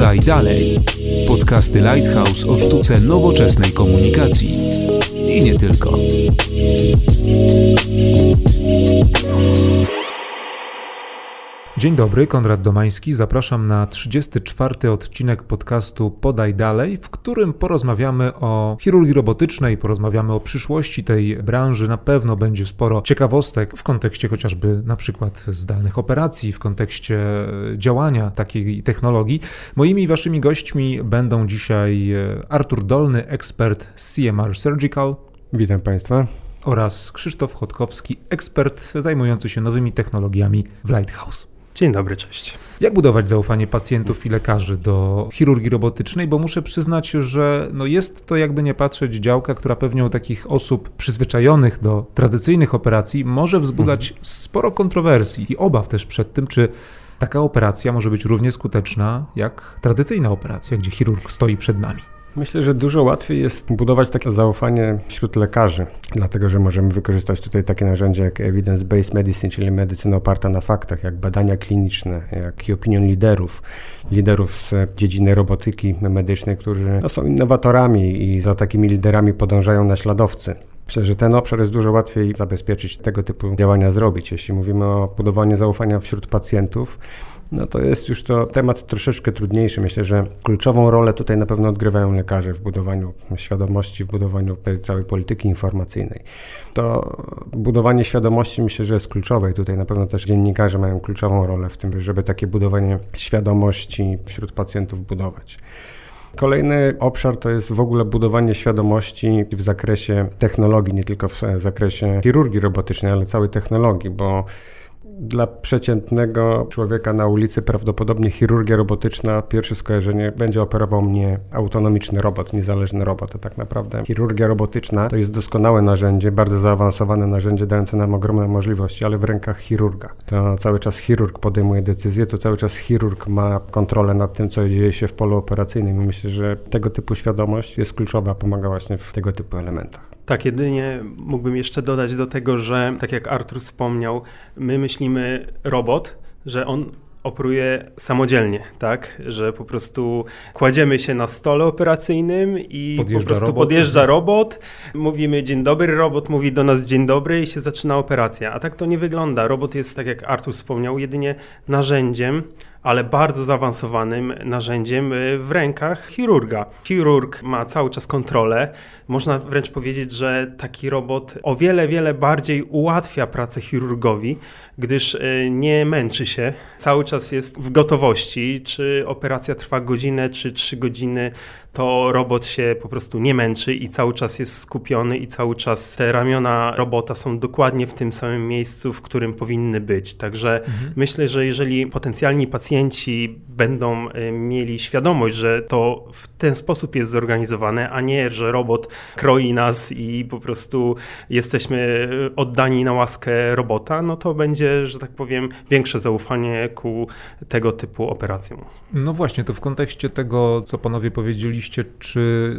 Podaj dalej. Podcasty Lighthouse o sztuce nowoczesnej komunikacji. I nie tylko. Dzień dobry, Konrad Domański. Zapraszam na 34. odcinek podcastu Podaj Dalej, w którym porozmawiamy o chirurgii robotycznej, porozmawiamy o przyszłości tej branży. Na pewno będzie sporo ciekawostek w kontekście chociażby na przykład zdalnych operacji, w kontekście działania takiej technologii. Moimi i waszymi gośćmi będą dzisiaj Artur Dolny, ekspert CMR Surgical. Witam Państwa oraz Krzysztof Chodkowski, ekspert zajmujący się nowymi technologiami w Lighthouse. Dzień dobry, cześć. Jak budować zaufanie pacjentów i lekarzy do chirurgii robotycznej? Bo muszę przyznać, że no jest to jakby nie patrzeć działka, która pewnie u takich osób przyzwyczajonych do tradycyjnych operacji może wzbudzać mhm. sporo kontrowersji i obaw też przed tym, czy taka operacja może być równie skuteczna jak tradycyjna operacja, gdzie chirurg stoi przed nami. Myślę, że dużo łatwiej jest budować takie zaufanie wśród lekarzy, dlatego że możemy wykorzystać tutaj takie narzędzia jak evidence-based medicine, czyli medycyna oparta na faktach, jak badania kliniczne, jak i opinion liderów, liderów z dziedziny robotyki medycznej, którzy no, są innowatorami i za takimi liderami podążają naśladowcy. Myślę, że ten obszar jest dużo łatwiej zabezpieczyć, tego typu działania zrobić. Jeśli mówimy o budowaniu zaufania wśród pacjentów, no to jest już to temat troszeczkę trudniejszy. Myślę, że kluczową rolę tutaj na pewno odgrywają lekarze w budowaniu świadomości, w budowaniu tej całej polityki informacyjnej. To budowanie świadomości myślę, że jest kluczowe i tutaj na pewno też dziennikarze mają kluczową rolę w tym, żeby takie budowanie świadomości wśród pacjentów budować. Kolejny obszar to jest w ogóle budowanie świadomości w zakresie technologii, nie tylko w zakresie chirurgii robotycznej, ale całej technologii, bo dla przeciętnego człowieka na ulicy prawdopodobnie chirurgia robotyczna, pierwsze skojarzenie będzie operował mnie autonomiczny robot, niezależny robot. A tak naprawdę chirurgia robotyczna to jest doskonałe narzędzie, bardzo zaawansowane narzędzie, dające nam ogromne możliwości, ale w rękach chirurga. To cały czas chirurg podejmuje decyzje, to cały czas chirurg ma kontrolę nad tym, co dzieje się w polu operacyjnym. I myślę, że tego typu świadomość jest kluczowa, pomaga właśnie w tego typu elementach. Tak, jedynie mógłbym jeszcze dodać do tego, że tak jak Artur wspomniał, my myślimy robot, że on operuje samodzielnie, tak? Że po prostu kładziemy się na stole operacyjnym i podjeżdża po prostu robot. podjeżdża robot, mówimy dzień dobry, robot mówi do nas dzień dobry i się zaczyna operacja. A tak to nie wygląda. Robot jest, tak jak Artur wspomniał, jedynie narzędziem, ale bardzo zaawansowanym narzędziem y, w rękach chirurga. Chirurg ma cały czas kontrolę. Można wręcz powiedzieć, że taki robot o wiele, wiele bardziej ułatwia pracę chirurgowi, gdyż y, nie męczy się, cały czas jest w gotowości. Czy operacja trwa godzinę, czy trzy godziny, to robot się po prostu nie męczy i cały czas jest skupiony i cały czas te ramiona robota są dokładnie w tym samym miejscu, w którym powinny być. Także mhm. myślę, że jeżeli potencjalni pacjenci będą y, mieli świadomość, że to w ten sposób jest zorganizowane, a nie, że robot kroi nas i po prostu jesteśmy y, oddani na łaskę robota, no to będzie, że tak powiem, większe zaufanie ku tego typu operacjom. No właśnie, to w kontekście tego, co panowie powiedzieli, czy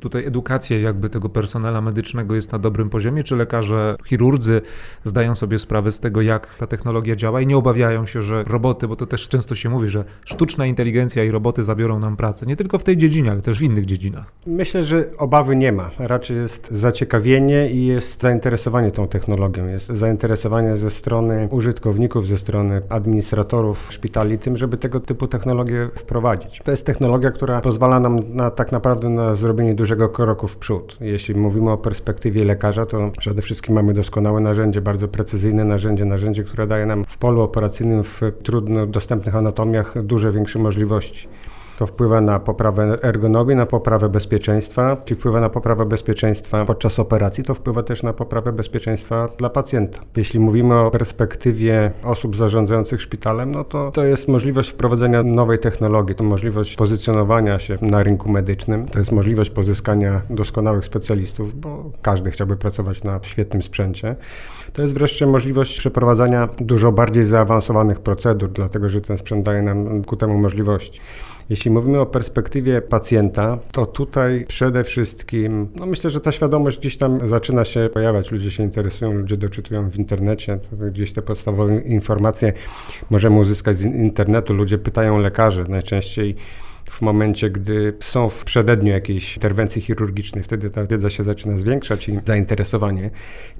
tutaj edukacja jakby tego personela medycznego jest na dobrym poziomie, czy lekarze, chirurdzy zdają sobie sprawę z tego, jak ta technologia działa i nie obawiają się, że roboty, bo to też często się mówi, że sztuczna inteligencja i roboty zabiorą nam pracę, nie tylko w tej dziedzinie, ale też w innych dziedzinach. Myślę, że obawy nie ma. Raczej jest zaciekawienie i jest zainteresowanie tą technologią. Jest zainteresowanie ze strony użytkowników, ze strony administratorów szpitali tym, żeby tego typu technologię wprowadzić. To jest technologia, która pozwala nam na na, tak naprawdę na zrobienie dużego kroku w przód. Jeśli mówimy o perspektywie lekarza, to przede wszystkim mamy doskonałe narzędzie, bardzo precyzyjne narzędzie, narzędzie, które daje nam w polu operacyjnym, w trudno dostępnych anatomiach duże większe możliwości. To wpływa na poprawę ergonomii, na poprawę bezpieczeństwa. Jeśli wpływa na poprawę bezpieczeństwa podczas operacji, to wpływa też na poprawę bezpieczeństwa dla pacjenta. Jeśli mówimy o perspektywie osób zarządzających szpitalem, no to to jest możliwość wprowadzenia nowej technologii, to możliwość pozycjonowania się na rynku medycznym, to jest możliwość pozyskania doskonałych specjalistów, bo każdy chciałby pracować na świetnym sprzęcie. To jest wreszcie możliwość przeprowadzania dużo bardziej zaawansowanych procedur, dlatego że ten sprzęt daje nam ku temu możliwości. Jeśli mówimy o perspektywie pacjenta, to tutaj przede wszystkim, no myślę, że ta świadomość gdzieś tam zaczyna się pojawiać. Ludzie się interesują, ludzie doczytują w internecie, gdzieś te podstawowe informacje możemy uzyskać z internetu. Ludzie pytają lekarzy najczęściej w momencie, gdy są w przededniu jakiejś interwencji chirurgicznej. Wtedy ta wiedza się zaczyna zwiększać i zainteresowanie.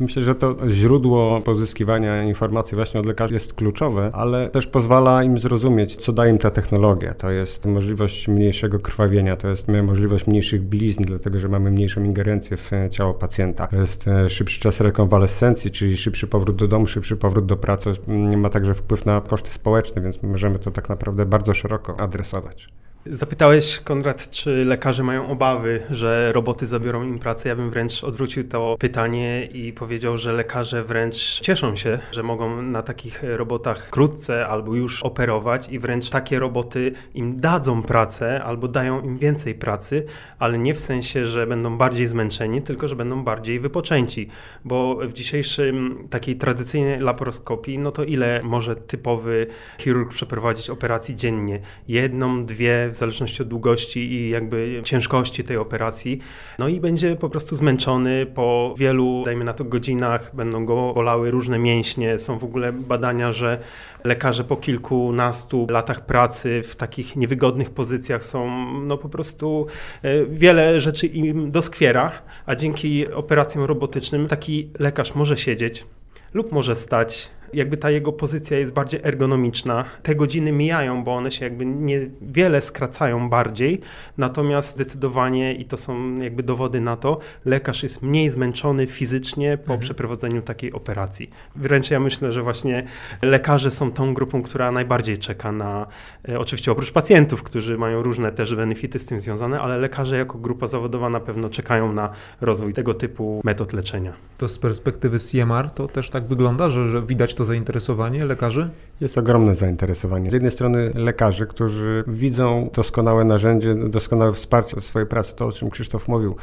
Myślę, że to źródło pozyskiwania informacji właśnie od lekarzy jest kluczowe, ale też pozwala im zrozumieć, co daje im ta technologia. To jest możliwość mniejszego krwawienia, to jest możliwość mniejszych blizn, dlatego że mamy mniejszą ingerencję w ciało pacjenta. To jest e, szybszy czas rekonwalescencji, czyli szybszy powrót do domu, szybszy powrót do pracy. Ma także wpływ na koszty społeczne, więc możemy to tak naprawdę bardzo szeroko adresować. Zapytałeś, Konrad, czy lekarze mają obawy, że roboty zabiorą im pracę. Ja bym wręcz odwrócił to pytanie i powiedział, że lekarze wręcz cieszą się, że mogą na takich robotach wkrótce albo już operować i wręcz takie roboty im dadzą pracę albo dają im więcej pracy, ale nie w sensie, że będą bardziej zmęczeni, tylko że będą bardziej wypoczęci, bo w dzisiejszym takiej tradycyjnej laparoskopii, no to ile może typowy chirurg przeprowadzić operacji dziennie? Jedną, dwie, w zależności od długości i jakby ciężkości tej operacji. No i będzie po prostu zmęczony po wielu, dajmy na to, godzinach, będą go bolały różne mięśnie. Są w ogóle badania, że lekarze po kilkunastu latach pracy w takich niewygodnych pozycjach są, no po prostu e, wiele rzeczy im doskwiera, a dzięki operacjom robotycznym taki lekarz może siedzieć lub może stać, jakby ta jego pozycja jest bardziej ergonomiczna. Te godziny mijają, bo one się jakby niewiele skracają bardziej, natomiast zdecydowanie, i to są jakby dowody na to, lekarz jest mniej zmęczony fizycznie po mhm. przeprowadzeniu takiej operacji. Wręcz ja myślę, że właśnie lekarze są tą grupą, która najbardziej czeka na, e, oczywiście oprócz pacjentów, którzy mają różne też benefity z tym związane, ale lekarze jako grupa zawodowa na pewno czekają na rozwój tego typu metod leczenia. To z perspektywy CMR to też tak wygląda, że, że widać to to zainteresowanie lekarzy? Jest ogromne zainteresowanie. Z jednej strony lekarzy, którzy widzą doskonałe narzędzie, doskonałe wsparcie w swojej pracy, to o czym Krzysztof mówił.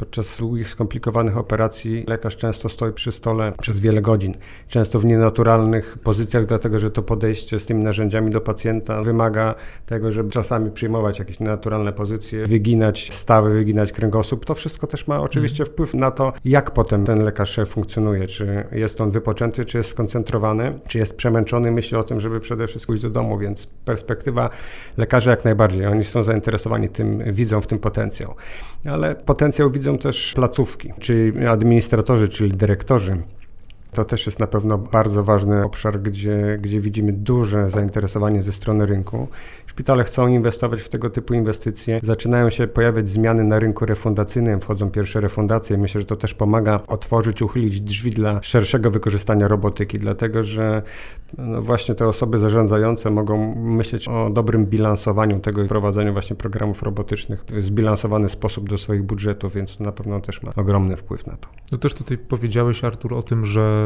Podczas długich, skomplikowanych operacji lekarz często stoi przy stole przez wiele godzin, często w nienaturalnych pozycjach, dlatego że to podejście z tymi narzędziami do pacjenta wymaga tego, żeby czasami przyjmować jakieś nienaturalne pozycje, wyginać stawy, wyginać kręgosłup. To wszystko też ma oczywiście mhm. wpływ na to, jak potem ten lekarz funkcjonuje. Czy jest on wypoczęty, czy jest skoncentrowany, czy jest przemęczony, myśli o tym, żeby przede wszystkim pójść do domu, więc perspektywa lekarzy jak najbardziej. Oni są zainteresowani tym, widzą w tym potencjał. Ale potencjał widzą też placówki, czyli administratorzy, czyli dyrektorzy. To też jest na pewno bardzo ważny obszar, gdzie, gdzie widzimy duże zainteresowanie ze strony rynku. Szpitale chcą inwestować w tego typu inwestycje. Zaczynają się pojawiać zmiany na rynku refundacyjnym, wchodzą pierwsze refundacje. Myślę, że to też pomaga otworzyć, uchylić drzwi dla szerszego wykorzystania robotyki, dlatego że no właśnie te osoby zarządzające mogą myśleć o dobrym bilansowaniu tego i prowadzeniu właśnie programów robotycznych w zbilansowany sposób do swoich budżetów, więc na pewno też ma ogromny wpływ na to. No też tutaj powiedziałeś, Artur, o tym, że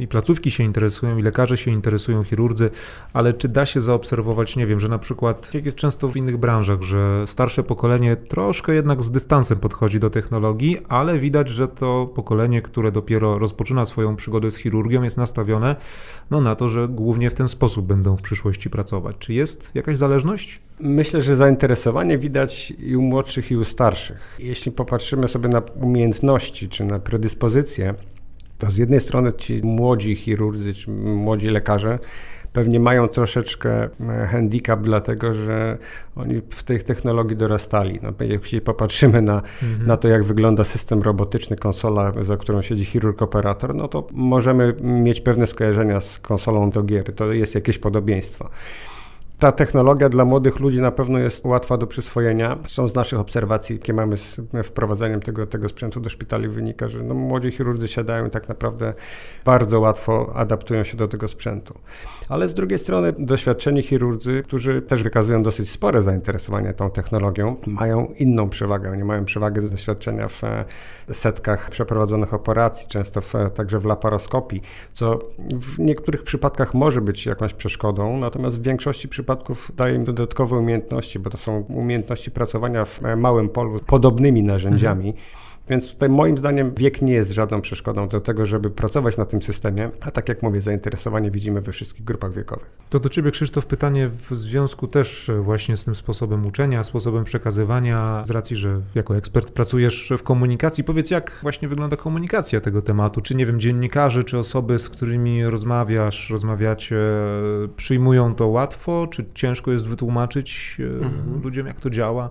i placówki się interesują, i lekarze się interesują, chirurdzy, ale czy da się zaobserwować, nie wiem, że na przykład, jak jest często w innych branżach, że starsze pokolenie troszkę jednak z dystansem podchodzi do technologii, ale widać, że to pokolenie, które dopiero rozpoczyna swoją przygodę z chirurgią, jest nastawione no, na to, że głównie w ten sposób będą w przyszłości pracować. Czy jest jakaś zależność? Myślę, że zainteresowanie widać i u młodszych, i u starszych. Jeśli popatrzymy sobie na umiejętności czy na predyspozycje, to z jednej strony ci młodzi chirurdzy, czy młodzi lekarze pewnie mają troszeczkę e, handicap, dlatego że oni w tej technologii dorastali. No, jeśli popatrzymy na, mhm. na to, jak wygląda system robotyczny, konsola, za którą siedzi chirurg-operator, no to możemy mieć pewne skojarzenia z konsolą do gier. To jest jakieś podobieństwo. Ta technologia dla młodych ludzi na pewno jest łatwa do przyswojenia. Są z naszych obserwacji, jakie mamy z wprowadzaniem tego, tego sprzętu do szpitali, wynika, że no, młodzi chirurdzy siadają i tak naprawdę bardzo łatwo adaptują się do tego sprzętu. Ale z drugiej strony doświadczeni chirurdzy, którzy też wykazują dosyć spore zainteresowanie tą technologią, mają inną przewagę. Oni mają przewagę doświadczenia w e, setkach przeprowadzonych operacji, często w, także w laparoskopii, co w niektórych przypadkach może być jakąś przeszkodą, natomiast w większości przypadków przypadków daje im dodatkowe umiejętności, bo to są umiejętności pracowania w małym polu podobnymi narzędziami. Mhm Więc tutaj moim zdaniem wiek nie jest żadną przeszkodą do tego, żeby pracować na tym systemie, a tak jak mówię, zainteresowanie widzimy we wszystkich grupach wiekowych. To do Ciebie Krzysztof pytanie w związku też właśnie z tym sposobem uczenia, sposobem przekazywania, z racji, że jako ekspert pracujesz w komunikacji. Powiedz, jak właśnie wygląda komunikacja tego tematu? Czy nie wiem, dziennikarze, czy osoby, z którymi rozmawiasz, rozmawiacie, przyjmują to łatwo, czy ciężko jest wytłumaczyć e, mhm. ludziom, jak to działa?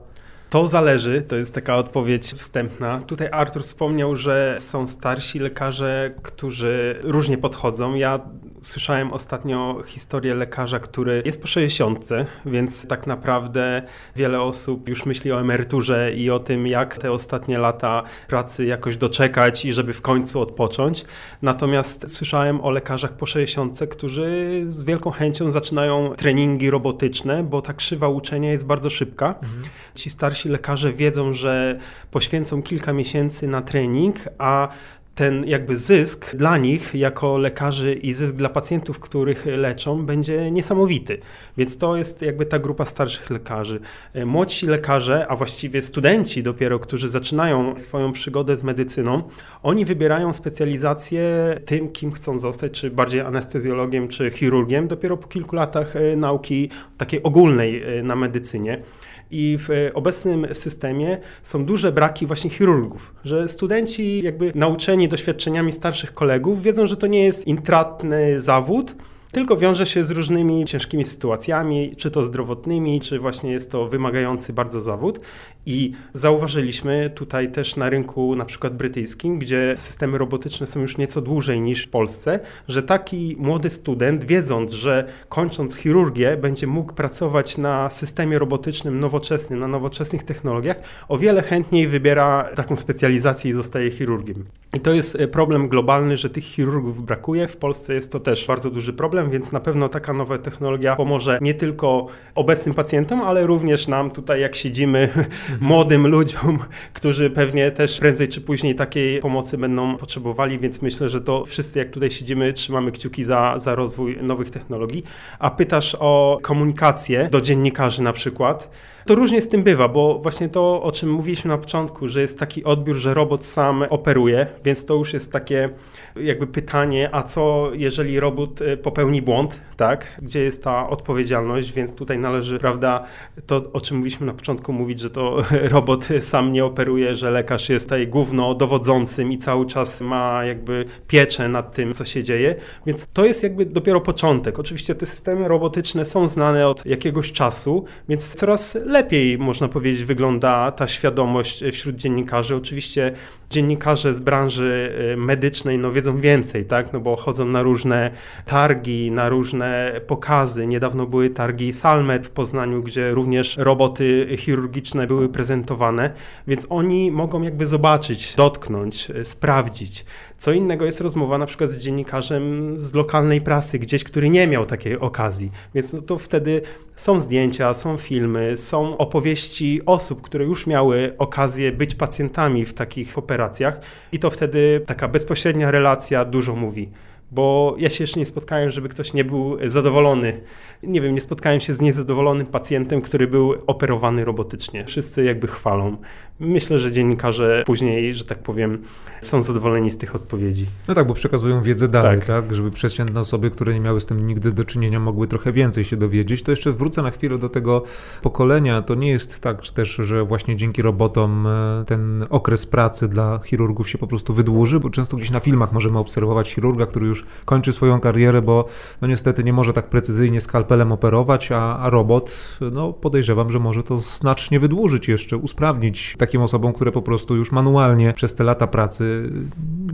To zależy, to jest taka odpowiedź wstępna. Tutaj Artur wspomniał, że są starsi lekarze, którzy różnie podchodzą. Ja słyszałem ostatnio historię lekarza, który jest po 60, więc tak naprawdę wiele osób już myśli o emeryturze i o tym, jak te ostatnie lata pracy jakoś doczekać i żeby w końcu odpocząć. Natomiast słyszałem o lekarzach po 60, którzy z wielką chęcią zaczynają treningi robotyczne, bo ta krzywa uczenia jest bardzo szybka. Mhm. Ci starsi lekarze wiedzą, że poświęcą kilka miesięcy na trening, a ten jakby zysk dla nich jako lekarzy i zysk dla pacjentów, których leczą, będzie niesamowity. Więc to jest jakby ta grupa starszych lekarzy. Młodsi lekarze, a właściwie studenci dopiero, którzy zaczynają swoją przygodę z medycyną, oni wybierają specjalizację tym, kim chcą zostać, czy bardziej anestezjologiem, czy chirurgiem, dopiero po kilku latach e, nauki takiej ogólnej e, na medycynie. I w obecnym systemie są duże braki właśnie chirurgów, że studenci jakby nauczeni doświadczeniami starszych kolegów wiedzą, że to nie jest intratny zawód, tylko wiąże się z różnymi ciężkimi sytuacjami, czy to zdrowotnymi, czy właśnie jest to wymagający bardzo zawód. I zauważyliśmy tutaj też na rynku na przykład brytyjskim, gdzie systemy robotyczne są już nieco dłużej niż w Polsce, że taki młody student, wiedząc, że kończąc chirurgię, będzie mógł pracować na systemie robotycznym nowoczesnym, na nowoczesnych technologiach, o wiele chętniej wybiera taką specjalizację i zostaje chirurgiem. I to jest e, problem globalny, że tych chirurgów brakuje. W Polsce jest to też bardzo duży problem, więc na pewno taka nowa technologia pomoże nie tylko obecnym pacjentom, ale również nam tutaj, jak siedzimy. młodym ludziom, którzy pewnie też prędzej czy później takiej pomocy będą potrzebowali, więc myślę, że to wszyscy, jak tutaj siedzimy, trzymamy kciuki za, za rozwój nowych technologii. A pytasz o komunikację do dziennikarzy na przykład. To różnie z tym bywa, bo właśnie to, o czym mówiliśmy na początku, że jest taki odbiór, że robot sam operuje, więc to już jest takie jakby pytanie, a co jeżeli robot e, popełni błąd, tak? Gdzie jest ta odpowiedzialność, więc tutaj należy, prawda, to o czym mówiliśmy na początku mówić, że to robot sam nie operuje, że lekarz jest tutaj główno dowodzącym i cały czas ma jakby pieczę nad tym, co się dzieje, więc to jest jakby dopiero początek. Oczywiście te systemy robotyczne są znane od jakiegoś czasu, więc coraz lepiej, można powiedzieć, wygląda ta świadomość wśród dziennikarzy. Oczywiście dziennikarze z branży y, medycznej no, wiedzą więcej, tak? no bo chodzą na różne targi, na różne pokazy. Niedawno były targi Salmet w Poznaniu, gdzie również roboty chirurgiczne były prezentowane, więc oni mogą jakby zobaczyć, dotknąć, y, sprawdzić. Co innego jest rozmowa na przykład z dziennikarzem z lokalnej prasy, gdzieś, który nie miał takiej okazji. Więc no to wtedy są zdjęcia, są filmy, są opowieści osób, które już miały okazję być pacjentami w takich operacjach i to wtedy taka bezpośrednia relacja dużo mówi bo ja się jeszcze nie spotkałem, żeby ktoś nie był zadowolony. Nie wiem, nie spotkałem się z niezadowolonym pacjentem, który był operowany robotycznie. Wszyscy jakby chwalą. Myślę, że dziennikarze później, że tak powiem, są zadowoleni z tych odpowiedzi. No tak, bo przekazują wiedzę dalej, tak, tak żeby przeciętne osoby, które nie miały z tym nigdy do czynienia, mogły trochę więcej się dowiedzieć. To jeszcze wrócę na chwilę do tego pokolenia. To nie jest tak też, że właśnie dzięki robotom e, ten okres pracy dla chirurgów się po prostu wydłuży, bo często gdzieś na filmach możemy obserwować chirurga, który już kończy swoją karierę, bo no niestety nie może tak precyzyjnie skalpelem operować, a, a robot, no podejrzewam, że może to znacznie wydłużyć jeszcze, usprawnić takim osobom, które po prostu już manualnie przez te lata pracy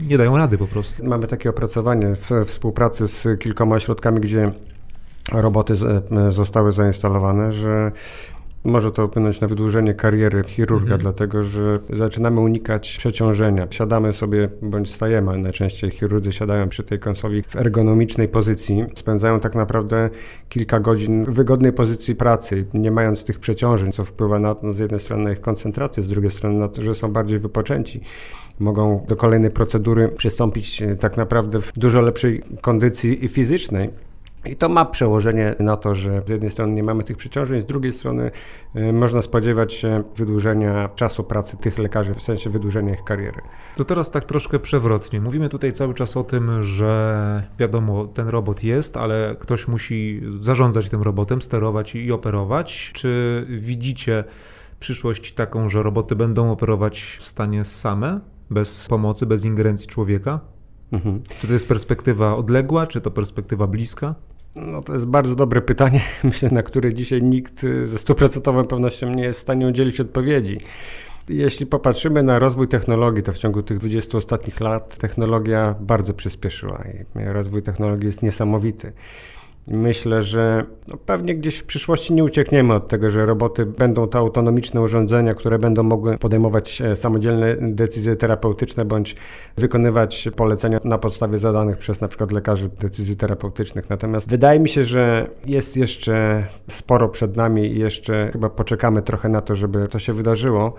nie dają rady po prostu. Mamy takie opracowanie w współpracy z kilkoma ośrodkami, gdzie roboty zostały zainstalowane, że może to wpłynąć na wydłużenie kariery chirurga, mhm. dlatego że zaczynamy unikać przeciążenia. Siadamy sobie bądź stajemy, najczęściej chirurdzy siadają przy tej konsoli w ergonomicznej pozycji. Spędzają tak naprawdę kilka godzin w wygodnej pozycji pracy, nie mając tych przeciążeń, co wpływa na, no, z jednej strony na ich koncentrację, z drugiej strony na to, że są bardziej wypoczęci mogą do kolejnej procedury przystąpić e, tak naprawdę w dużo lepszej kondycji fizycznej. I to ma przełożenie na to, że z jednej strony nie mamy tych przeciążeń, z drugiej strony y, można spodziewać się wydłużenia czasu pracy tych lekarzy, w sensie wydłużenia ich kariery. To teraz tak troszkę przewrotnie. Mówimy tutaj cały czas o tym, że wiadomo, ten robot jest, ale ktoś musi zarządzać tym robotem, sterować i operować. Czy widzicie przyszłość taką, że roboty będą operować w stanie same, bez pomocy, bez ingerencji człowieka? Mhm. Czy to jest perspektywa odległa, czy to perspektywa bliska? No to jest bardzo dobre pytanie, myślę, na które dzisiaj nikt ze stuprocentową pewnością nie jest w stanie udzielić odpowiedzi. Jeśli popatrzymy na rozwój technologii, to w ciągu tych 20 ostatnich lat technologia bardzo przyspieszyła i rozwój technologii jest niesamowity. Myślę, że no pewnie gdzieś w przyszłości nie uciekniemy od tego, że roboty będą to autonomiczne urządzenia, które będą mogły podejmować e, samodzielne decyzje terapeutyczne bądź wykonywać polecenia na podstawie zadanych przez na przykład lekarzy decyzji terapeutycznych. Natomiast wydaje mi się, że jest jeszcze sporo przed nami i jeszcze chyba poczekamy trochę na to, żeby to się wydarzyło.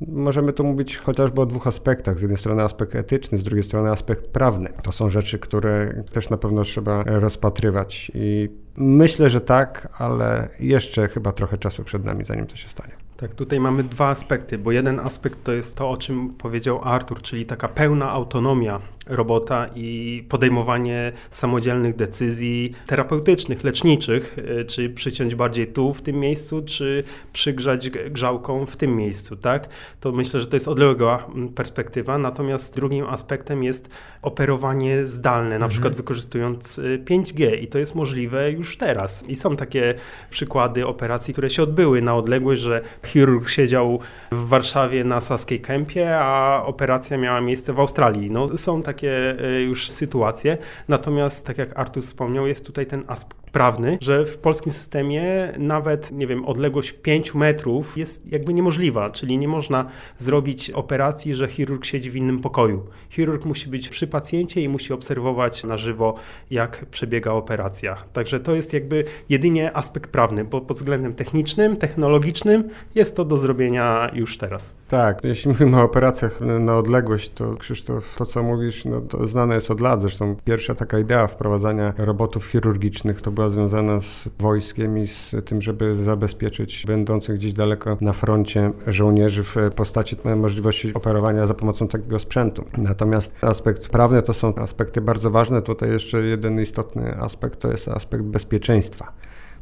Możemy tu mówić chociażby o dwóch aspektach. Z jednej strony aspekt etyczny, z drugiej strony aspekt prawny. To są rzeczy, które też na pewno trzeba rozpatrywać i myślę, że tak, ale jeszcze chyba trochę czasu przed nami, zanim to się stanie. Tak, tutaj mamy dwa aspekty, bo jeden aspekt to jest to, o czym powiedział Artur, czyli taka pełna autonomia robota i podejmowanie samodzielnych decyzji terapeutycznych, leczniczych, e, czy przyciąć bardziej tu w tym miejscu, czy przygrzać grzałką w tym miejscu, tak? To myślę, że to jest odległa perspektywa, natomiast drugim aspektem jest operowanie zdalne, na mhm. przykład wykorzystując 5G e, i to jest możliwe już teraz. I są takie przykłady operacji, które się odbyły na odległość, że chirurg siedział w Warszawie na Saskiej Kępie, a operacja miała miejsce w Australii. No, są takie e, już sytuacje. Natomiast, tak jak Artur wspomniał, jest tutaj ten aspekt prawny, że w polskim systemie nawet, nie wiem, odległość 5 metrów jest jakby niemożliwa, czyli nie można zrobić operacji, że chirurg siedzi w innym pokoju. Chirurg musi być przy pacjencie i musi obserwować na żywo, jak przebiega operacja. Także to jest jakby jedynie aspekt prawny, bo pod względem technicznym, technologicznym jest to do zrobienia już teraz. Tak, jeśli mówimy o operacjach na odległość, to Krzysztof, to co mówisz, no to znane jest od lat. Zresztą pierwsza taka idea wprowadzania robotów chirurgicznych to była była związana z wojskiem i z tym, żeby zabezpieczyć będących gdzieś daleko na froncie żołnierzy w postaci możliwości operowania za pomocą takiego sprzętu. Natomiast aspekt prawny to są aspekty bardzo ważne. Tutaj jeszcze jeden istotny aspekt to jest aspekt bezpieczeństwa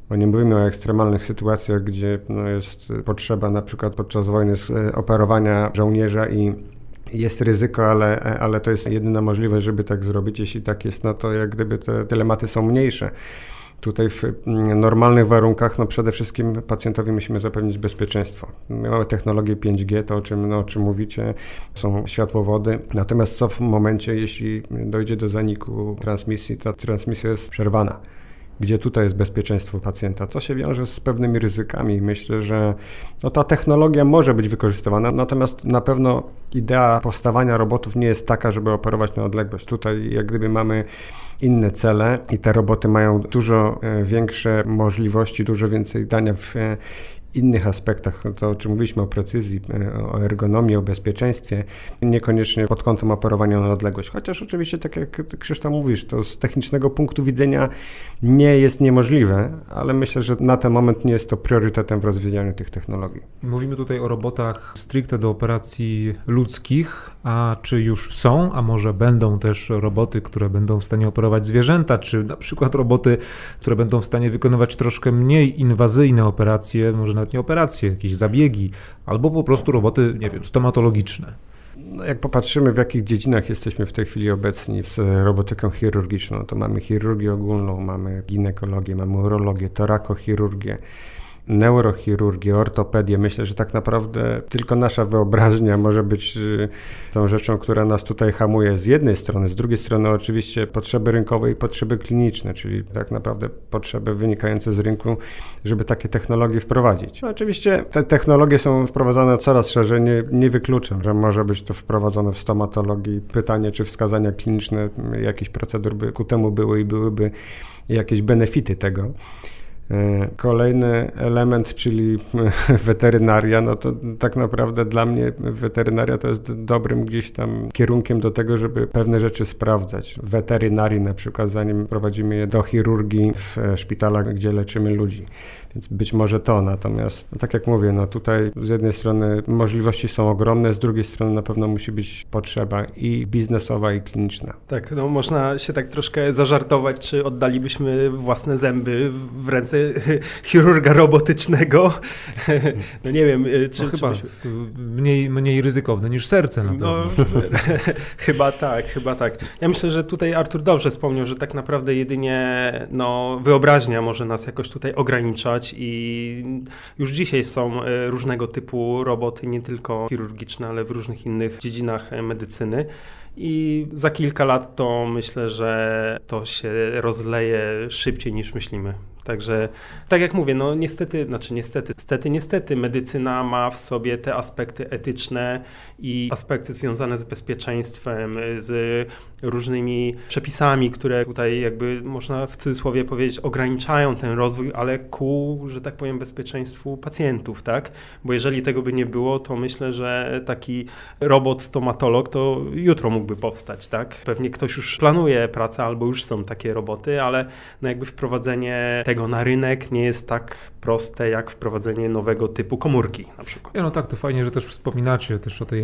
bo nie mówimy o ekstremalnych sytuacjach, gdzie no, jest potrzeba na przykład podczas wojny operowania żołnierza i jest ryzyko, ale, ale to jest jedyna możliwość, żeby tak zrobić. Jeśli tak jest, no to jak gdyby te dylematy są mniejsze. Tutaj w mm, normalnych warunkach no przede wszystkim pacjentowi musimy zapewnić bezpieczeństwo. Mamy technologię 5G, to o czym, no, o czym mówicie, są światłowody. Natomiast co w momencie, jeśli dojdzie do zaniku transmisji, ta transmisja jest przerwana gdzie tutaj jest bezpieczeństwo pacjenta. To się wiąże z pewnymi ryzykami. Myślę, że no, ta technologia może być wykorzystywana, natomiast na pewno idea powstawania robotów nie jest taka, żeby operować na odległość. Tutaj jak gdyby mamy inne cele i te roboty mają dużo e, większe możliwości, dużo więcej dania w e, innych aspektach, to o czym mówiliśmy o precyzji, e, o ergonomii, o bezpieczeństwie, niekoniecznie pod kątem operowania na odległość. Chociaż oczywiście, tak jak Krzysztof mówisz, to z technicznego punktu widzenia nie jest niemożliwe, ale myślę, że na ten moment nie jest to priorytetem w rozwijaniu tych technologii. Mówimy tutaj o robotach stricte do operacji ludzkich, a czy już są, a może będą też roboty, które będą w stanie operować zwierzęta, czy na przykład roboty, które będą w stanie wykonywać troszkę mniej inwazyjne operacje, może nawet nie operacje, jakieś zabiegi, albo po prostu roboty, nie wiem, stomatologiczne. No jak popatrzymy, w jakich dziedzinach jesteśmy w tej chwili obecni z robotyką chirurgiczną, to mamy chirurgię ogólną, mamy ginekologię, mamy urologię, torakochirurgię, neurochirurgię, ortopedię. Myślę, że tak naprawdę tylko nasza wyobraźnia może być y, tą rzeczą, która nas tutaj hamuje z jednej strony, z drugiej strony oczywiście potrzeby rynkowe i potrzeby kliniczne, czyli tak naprawdę potrzeby wynikające z rynku, żeby takie technologie wprowadzić. No, oczywiście te technologie są wprowadzane coraz szerzej, nie, nie wykluczam, że może być to wprowadzone w stomatologii. Pytanie, czy wskazania kliniczne jakichś procedur by ku temu były i byłyby jakieś benefity tego. E, kolejny element, czyli weterynaria, no to tak naprawdę dla mnie weterynaria to jest dobrym gdzieś tam kierunkiem do tego, żeby pewne rzeczy sprawdzać. Weterynarii na przykład, zanim prowadzimy je do chirurgii w szpitalach, gdzie leczymy ludzi. Więc być może to, natomiast no tak jak mówię, no tutaj z jednej strony możliwości są ogromne, z drugiej strony na pewno musi być potrzeba i biznesowa, i kliniczna. Tak, no można się tak troszkę zażartować, czy oddalibyśmy własne zęby w ręce chirurga robotycznego. No nie wiem, y, czy... No chyba byśmy... mniej, mniej ryzykowne niż serce na no, pewno. No, chyba tak, chyba tak. Ja myślę, że tutaj Artur dobrze wspomniał, że tak naprawdę jedynie no, wyobraźnia może nas jakoś tutaj ograniczać, i już dzisiaj są e, różnego typu roboty, nie tylko chirurgiczne, ale w różnych innych dziedzinach e, medycyny. I za kilka lat to myślę, że to się rozleje szybciej niż myślimy. Także, tak jak mówię, no niestety, znaczy niestety, niestety, niestety, medycyna ma w sobie te aspekty etyczne i aspekty związane z bezpieczeństwem, z różnymi przepisami, które tutaj jakby można w cudzysłowie powiedzieć ograniczają ten rozwój, ale ku, że tak powiem, bezpieczeństwu pacjentów, tak? Bo jeżeli tego by nie było, to myślę, że taki robot stomatolog to jutro mógłby powstać, tak? Pewnie ktoś już planuje pracę albo już są takie roboty, ale no jakby wprowadzenie tego na rynek nie jest tak proste jak wprowadzenie nowego typu komórki na przykład. Ja, no tak, to fajnie, że też wspominacie też o tej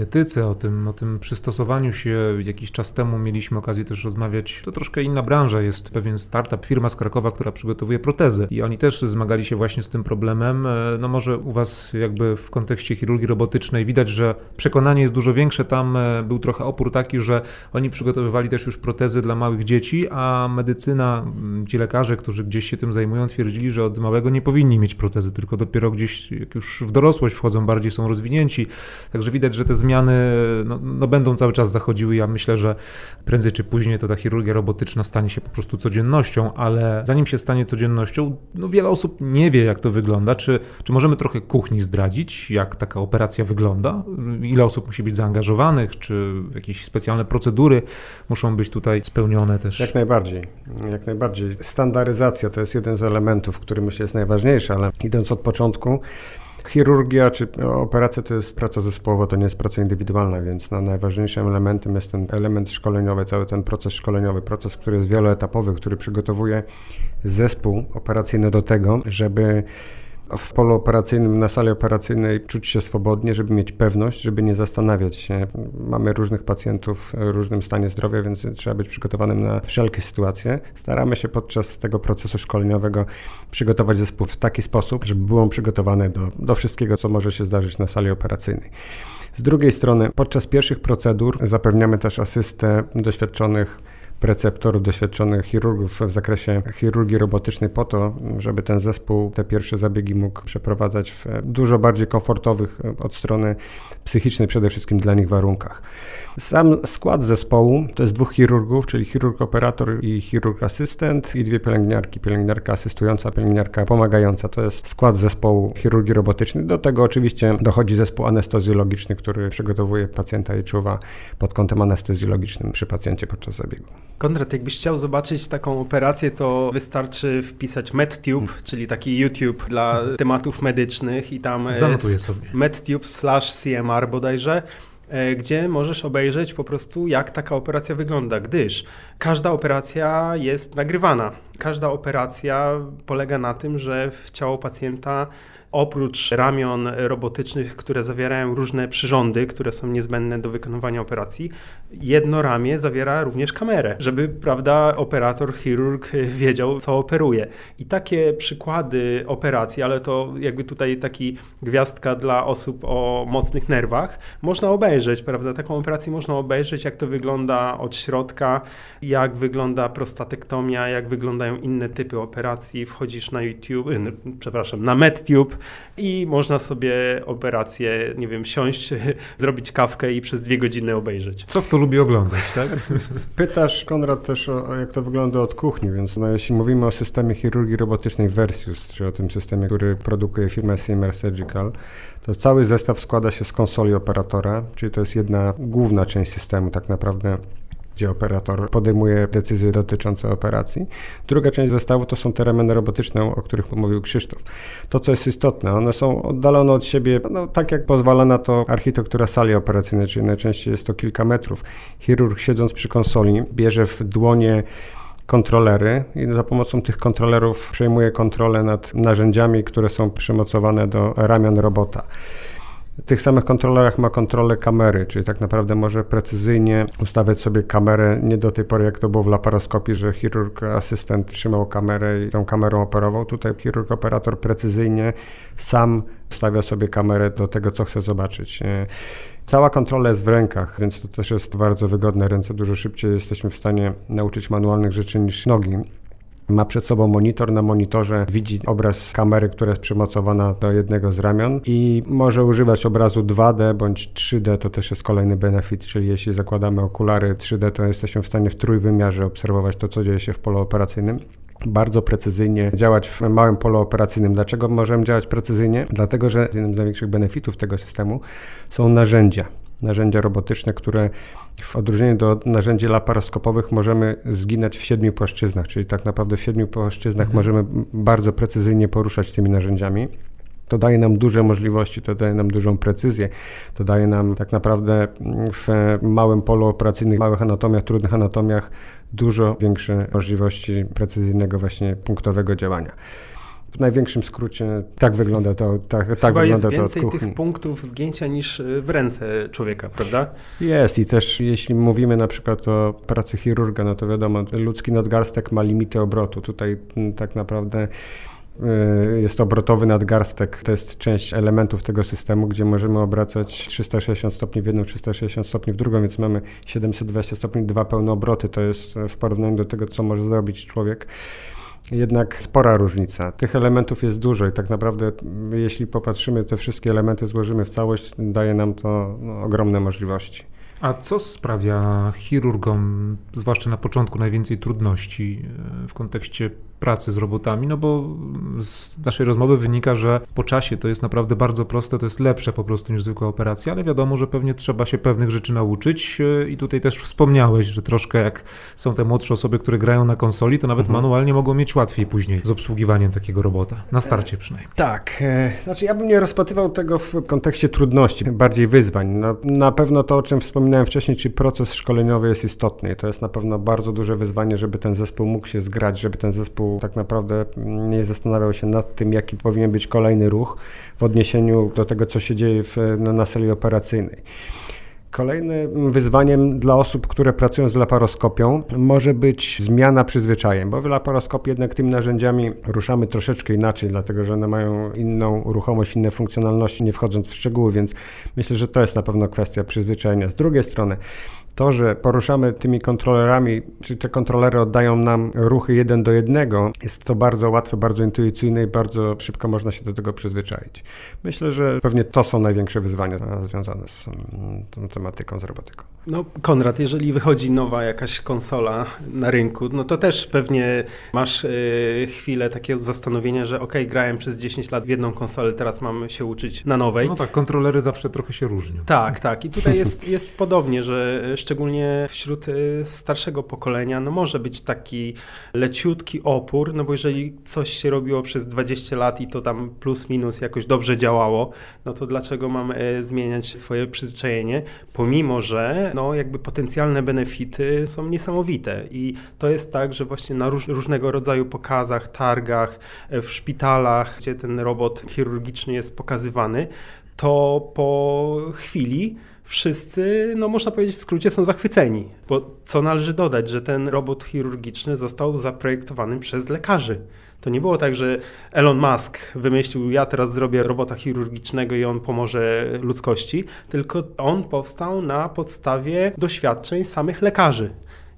o tym, o tym przystosowaniu się. Jakiś czas temu mieliśmy okazję też rozmawiać, to troszkę inna branża, jest pewien startup, firma z Krakowa, która przygotowuje protezy i oni też zmagali się właśnie z tym problemem. E, no może u was jakby w kontekście chirurgii robotycznej widać, że przekonanie jest dużo większe, tam e, był trochę opór taki, że oni przygotowywali też już protezy dla małych dzieci, a medycyna, ci lekarze, którzy gdzieś się tym zajmują, twierdzili, że od małego nie powinni mieć protezy, tylko dopiero gdzieś, jak już w dorosłość wchodzą, bardziej są rozwinięci. Także widać, że te zmiany no, no będą cały czas zachodziły. Ja myślę, że prędzej czy później to ta chirurgia robotyczna stanie się po prostu codziennością, ale zanim się stanie codziennością, no wiele osób nie wie, jak to wygląda. Czy, czy możemy trochę kuchni zdradzić, jak taka operacja wygląda? Ile osób musi być zaangażowanych? Czy jakieś specjalne procedury muszą być tutaj spełnione też? Jak najbardziej. Jak najbardziej. Standaryzacja to jest jeden z elementów, który myślę jest najważniejszy, ale idąc od początku, Chirurgia czy operacja to jest praca zespołowa, to nie jest praca indywidualna, więc na najważniejszym elementem jest ten element szkoleniowy, cały ten proces szkoleniowy, proces, który jest wieloetapowy, który przygotowuje zespół operacyjny do tego, żeby w polu operacyjnym, na sali operacyjnej czuć się swobodnie, żeby mieć pewność, żeby nie zastanawiać się. Mamy różnych pacjentów w różnym stanie zdrowia, więc trzeba być przygotowanym na wszelkie sytuacje. Staramy się podczas tego procesu szkoleniowego przygotować zespół w taki sposób, żeby był on przygotowany do, do wszystkiego, co może się zdarzyć na sali operacyjnej. Z drugiej strony, podczas pierwszych procedur zapewniamy też asystę doświadczonych preceptorów, doświadczonych chirurgów w zakresie chirurgii robotycznej po to, żeby ten zespół te pierwsze zabiegi mógł przeprowadzać w dużo bardziej komfortowych od strony psychicznej przede wszystkim dla nich warunkach. Sam skład zespołu to jest dwóch chirurgów, czyli chirurg operator i chirurg asystent i dwie pielęgniarki, pielęgniarka asystująca, pielęgniarka pomagająca. To jest skład zespołu chirurgii robotycznej. Do tego oczywiście dochodzi zespół anestezjologiczny, który przygotowuje pacjenta i czuwa pod kątem anestezjologicznym przy pacjencie podczas zabiegu. Konrad, jakbyś chciał zobaczyć taką operację, to wystarczy wpisać MedTube, hmm. czyli taki YouTube dla tematów medycznych i tam Zanotuję sobie. MedTube slash CMR bodajże e, gdzie możesz obejrzeć po prostu, jak taka operacja wygląda, gdyż każda operacja jest nagrywana. Każda operacja polega na tym, że w ciało pacjenta Oprócz ramion robotycznych, które zawierają różne przyrządy, które są niezbędne do wykonywania operacji, jedno ramię zawiera również kamerę, żeby, prawda, operator, chirurg wiedział, co operuje. I takie przykłady operacji, ale to jakby tutaj taki gwiazdka dla osób o mocnych nerwach, można obejrzeć, prawda? Taką operację można obejrzeć, jak to wygląda od środka, jak wygląda prostatektomia, jak wyglądają inne typy operacji. Wchodzisz na YouTube, przepraszam, na MedTube i można sobie operację, nie wiem, siąść, zrobić kawkę i przez dwie godziny obejrzeć. Co kto lubi oglądać, tak? Pytasz, Konrad, też o, jak to wygląda od kuchni, więc no, jeśli mówimy o systemie chirurgii robotycznej Versius, czy o tym systemie, który produkuje firma CMR Surgical, to cały zestaw składa się z konsoli operatora, czyli to jest jedna główna część systemu tak naprawdę gdzie operator podejmuje decyzje dotyczące operacji. Druga część zestawu to są te ramiona robotyczne, o których mówił Krzysztof. To, co jest istotne, one są oddalone od siebie, no, tak jak pozwala na to architektura sali operacyjnej, czyli najczęściej jest to kilka metrów. Chirurg siedząc przy konsoli bierze w dłonie kontrolery i za pomocą tych kontrolerów przejmuje kontrolę nad narzędziami, które są przymocowane do ramion robota. Tych samych kontrolerach ma kontrolę kamery, czyli tak naprawdę może precyzyjnie ustawiać sobie kamerę, nie do tej pory jak to było w laparoskopii, że chirurg, asystent trzymał kamerę i tą kamerą operował. Tutaj chirurg, operator precyzyjnie sam ustawia sobie kamerę do tego, co chce zobaczyć. Cała kontrola jest w rękach, więc to też jest bardzo wygodne. Ręce dużo szybciej jesteśmy w stanie nauczyć manualnych rzeczy niż nogi. Ma przed sobą monitor, na monitorze widzi obraz kamery, która jest przymocowana do jednego z ramion i może używać obrazu 2D bądź 3D, to też jest kolejny benefit, czyli jeśli zakładamy okulary 3D, to jesteśmy w stanie w trójwymiarze obserwować to, co dzieje się w polu operacyjnym bardzo precyzyjnie działać w małym polu operacyjnym. Dlaczego możemy działać precyzyjnie? Dlatego, że jednym z największych benefitów tego systemu są narzędzia. Narzędzia robotyczne, które w odróżnieniu do narzędzi laparoskopowych możemy zginać w siedmiu płaszczyznach, czyli tak naprawdę w siedmiu płaszczyznach mhm. możemy bardzo precyzyjnie poruszać tymi narzędziami. To daje nam duże możliwości, to daje nam dużą precyzję, to daje nam tak naprawdę w małym polu operacyjnym, małych anatomiach, trudnych anatomiach dużo większe możliwości precyzyjnego właśnie punktowego działania. W największym skrócie tak wygląda to, tak, tak Chyba wygląda jest więcej tych punktów zgięcia niż y, w ręce człowieka, prawda? Jest i też jeśli mówimy na przykład o pracy chirurga, no to wiadomo, ludzki nadgarstek ma limity obrotu. Tutaj mm, tak naprawdę y, jest obrotowy nadgarstek, to jest część elementów tego systemu, gdzie możemy obracać 360 stopni w jedną, 360 stopni w drugą, więc mamy 720 stopni, dwa pełne obroty. To jest w porównaniu do tego, co może zrobić człowiek jednak spora różnica. Tych elementów jest dużo i tak naprawdę, jeśli popatrzymy, te wszystkie elementy złożymy w całość, daje nam to no, ogromne możliwości. A co sprawia chirurgom, zwłaszcza na początku, najwięcej trudności e, w kontekście pracy z robotami? No bo z naszej rozmowy wynika, że po czasie to jest naprawdę bardzo proste, to jest lepsze po prostu niż zwykła operacja, ale wiadomo, że pewnie trzeba się pewnych rzeczy nauczyć e, i tutaj też wspomniałeś, że troszkę jak są te młodsze osoby, które grają na konsoli, to nawet mhm. manualnie mogą mieć łatwiej później z obsługiwaniem takiego robota, na starcie przynajmniej. Tak, e, znaczy ja bym nie rozpatrywał tego w kontekście trudności, bardziej wyzwań. No, na pewno to, o czym wspominałem wcześniej, czy proces szkoleniowy jest istotny. I to jest na pewno bardzo duże wyzwanie, żeby ten zespół mógł się zgrać, żeby ten zespół tak naprawdę nie zastanawiał się nad tym, jaki powinien być kolejny ruch w odniesieniu do tego, co się dzieje w, na, na sali operacyjnej. Kolejnym wyzwaniem dla osób, które pracują z laparoskopią, może być zmiana przyzwyczajeń, bo w laparoskopii jednak tymi narzędziami ruszamy troszeczkę inaczej, dlatego że one mają inną ruchomość, inne funkcjonalności, nie wchodząc w szczegóły, więc myślę, że to jest na pewno kwestia przyzwyczajenia. Z drugiej strony, to, że poruszamy tymi kontrolerami, czy te kontrolery oddają nam ruchy jeden do jednego, jest to bardzo łatwe, bardzo intuicyjne i bardzo szybko można się do tego przyzwyczaić. Myślę, że pewnie to są największe wyzwania związane z mm, tą tematyką, z robotyką. No, Konrad, jeżeli wychodzi nowa jakaś konsola na rynku, no to też pewnie masz yy, chwilę takiego zastanowienia, że ok, grałem przez 10 lat w jedną konsolę, teraz mamy się uczyć na nowej. No tak, kontrolery zawsze trochę się różnią. Tak, tak. I tutaj jest, jest podobnie, że szczególnie wśród y, starszego pokolenia, no może być taki leciutki opór, no bo jeżeli coś się robiło przez 20 lat i to tam plus minus jakoś dobrze działało, no to dlaczego mamy y, zmieniać swoje przyzwyczajenie, pomimo, że no jakby potencjalne benefity są niesamowite. I to jest tak, że właśnie na róż, różnego rodzaju pokazach, targach, y, w szpitalach, gdzie ten robot chirurgiczny jest pokazywany, to po chwili wszyscy, no można powiedzieć w skrócie, są zachwyceni. Bo co należy dodać, że ten robot chirurgiczny został zaprojektowany przez lekarzy. To nie było tak, że Elon Musk wymyślił, ja teraz zrobię robota chirurgicznego i on pomoże ludzkości, tylko on powstał na podstawie doświadczeń samych lekarzy.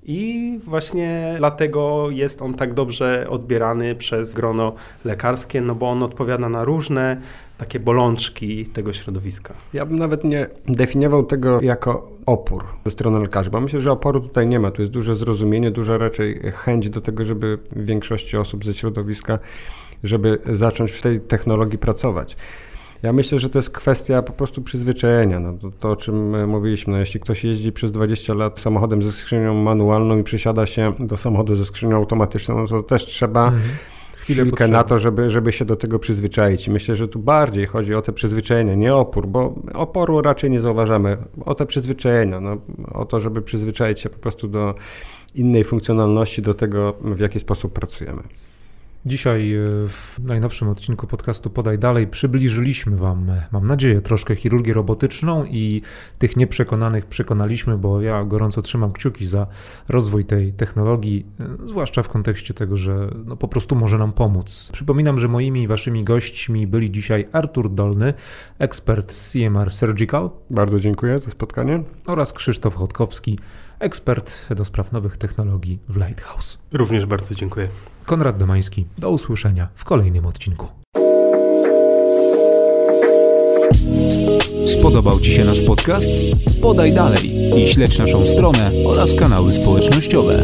I właśnie dlatego jest on tak dobrze odbierany przez grono lekarskie, no bo on odpowiada na różne takie bolączki tego środowiska. Ja bym nawet nie definiował tego jako opór ze strony lekarzy, bo myślę, że oporu tutaj nie ma. Tu jest duże zrozumienie, duża raczej chęć do tego, żeby w większości osób ze środowiska, żeby zacząć w tej technologii pracować. Ja myślę, że to jest kwestia po prostu przyzwyczajenia. No, to, to, o czym mówiliśmy, no, jeśli ktoś jeździ przez 20 lat samochodem ze skrzynią manualną i przesiada się do samochodu ze skrzynią automatyczną, no to też trzeba mhm. Chwilę na to, żeby, żeby się do tego przyzwyczaić. Myślę, że tu bardziej chodzi o te przyzwyczajenie, nie opór, bo oporu raczej nie zauważamy. O te przyzwyczajenia, no, o to, żeby przyzwyczaić się po prostu do innej funkcjonalności, do tego, w jaki sposób pracujemy. Dzisiaj e, w najnowszym odcinku podcastu Podaj Dalej przybliżyliśmy Wam, e, mam nadzieję, troszkę chirurgię robotyczną i tych nieprzekonanych przekonaliśmy, bo ja gorąco trzymam kciuki za rozwój tej technologii, e, zwłaszcza w kontekście tego, że no po prostu może nam pomóc. Przypominam, że moimi i Waszymi gośćmi byli dzisiaj Artur Dolny, ekspert z CMR Surgical. Bardzo dziękuję za spotkanie. Oraz Krzysztof Chodkowski, ekspert do spraw nowych technologii w Lighthouse. Również bardzo dziękuję. Konrad Domański. Do usłyszenia w kolejnym odcinku. Spodobał Ci się nasz podcast? Podaj dalej i śledź naszą stronę oraz kanały społecznościowe.